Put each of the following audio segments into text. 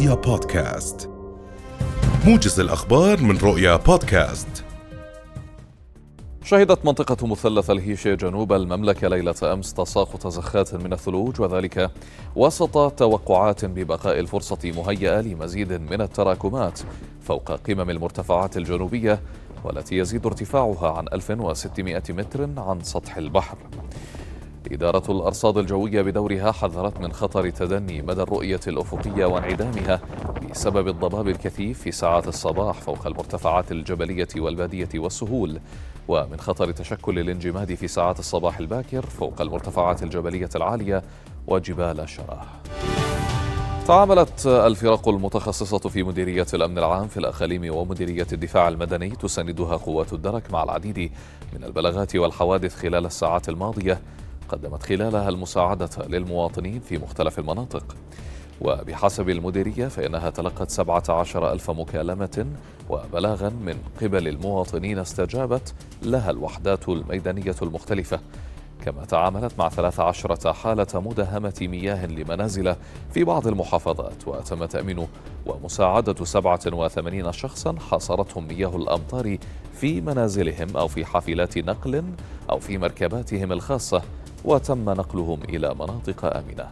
رؤيا بودكاست موجز الأخبار من رؤيا بودكاست شهدت منطقة مثلث الهيشة جنوب المملكة ليلة أمس تساقط زخات من الثلوج وذلك وسط توقعات ببقاء الفرصة مهيئة لمزيد من التراكمات فوق قمم المرتفعات الجنوبية والتي يزيد ارتفاعها عن 1600 متر عن سطح البحر. إدارة الأرصاد الجوية بدورها حذرت من خطر تدني مدى الرؤية الأفقية وانعدامها بسبب الضباب الكثيف في ساعات الصباح فوق المرتفعات الجبلية والبادية والسهول ومن خطر تشكل الانجماد في ساعات الصباح الباكر فوق المرتفعات الجبلية العالية وجبال شراه. تعاملت الفرق المتخصصة في مديرية الأمن العام في الأقاليم ومديرية الدفاع المدني تساندها قوات الدرك مع العديد من البلاغات والحوادث خلال الساعات الماضية قدمت خلالها المساعدة للمواطنين في مختلف المناطق. وبحسب المديرية فإنها تلقت 17 ألف مكالمة وبلاغا من قبل المواطنين استجابت لها الوحدات الميدانية المختلفة. كما تعاملت مع 13 حالة مداهمة مياه لمنازل في بعض المحافظات وتم تأمين. ومساعدة 87 شخصا حاصرتهم مياه الأمطار في منازلهم أو في حافلات نقل أو في مركباتهم الخاصة. وتم نقلهم إلى مناطق آمنة.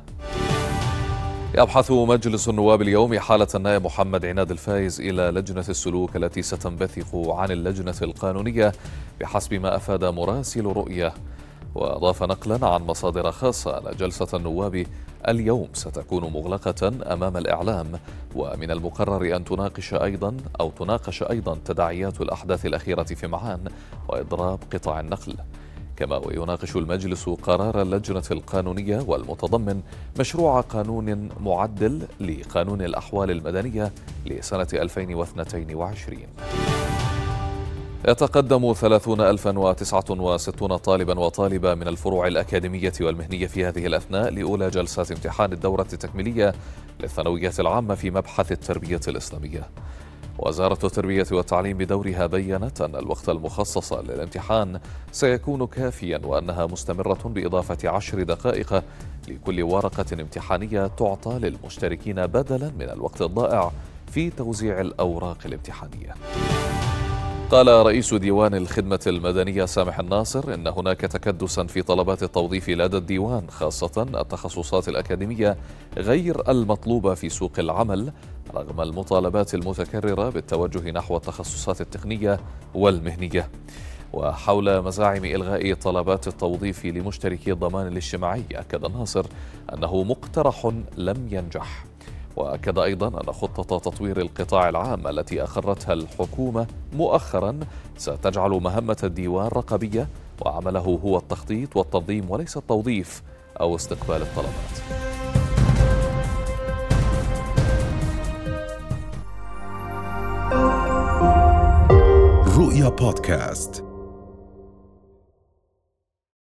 يبحث مجلس النواب اليوم حالة النائب محمد عناد الفايز إلى لجنة السلوك التي ستنبثق عن اللجنة القانونية بحسب ما أفاد مراسل رؤية. وأضاف نقلا عن مصادر خاصة أن جلسة النواب اليوم ستكون مغلقة أمام الإعلام. ومن المقرر أن تناقش أيضا أو تناقش أيضا تداعيات الأحداث الأخيرة في معان وإضراب قطاع النقل. كما ويناقش المجلس قرار اللجنة القانونية والمتضمن مشروع قانون معدل لقانون الأحوال المدنية لسنة 2022 يتقدم 30069 طالبا وطالبة من الفروع الأكاديمية والمهنية في هذه الأثناء لأولى جلسات امتحان الدورة التكميلية للثانوية العامة في مبحث التربية الإسلامية. وزارة التربية والتعليم بدورها بيّنت أن الوقت المخصص للامتحان سيكون كافيا وأنها مستمرة بإضافة عشر دقائق لكل ورقة امتحانية تعطى للمشتركين بدلا من الوقت الضائع في توزيع الأوراق الامتحانية. قال رئيس ديوان الخدمة المدنية سامح الناصر إن هناك تكدسا في طلبات التوظيف لدى الديوان خاصة التخصصات الأكاديمية غير المطلوبة في سوق العمل رغم المطالبات المتكررة بالتوجه نحو التخصصات التقنية والمهنية. وحول مزاعم إلغاء طلبات التوظيف لمشتركي الضمان الاجتماعي أكد الناصر أنه مقترح لم ينجح. وأكد أيضا أن خطة تطوير القطاع العام التي أخرتها الحكومة مؤخرا ستجعل مهمة الديوان رقابيه وعمله هو التخطيط والتنظيم وليس التوظيف أو استقبال الطلبات. رؤيا بودكاست.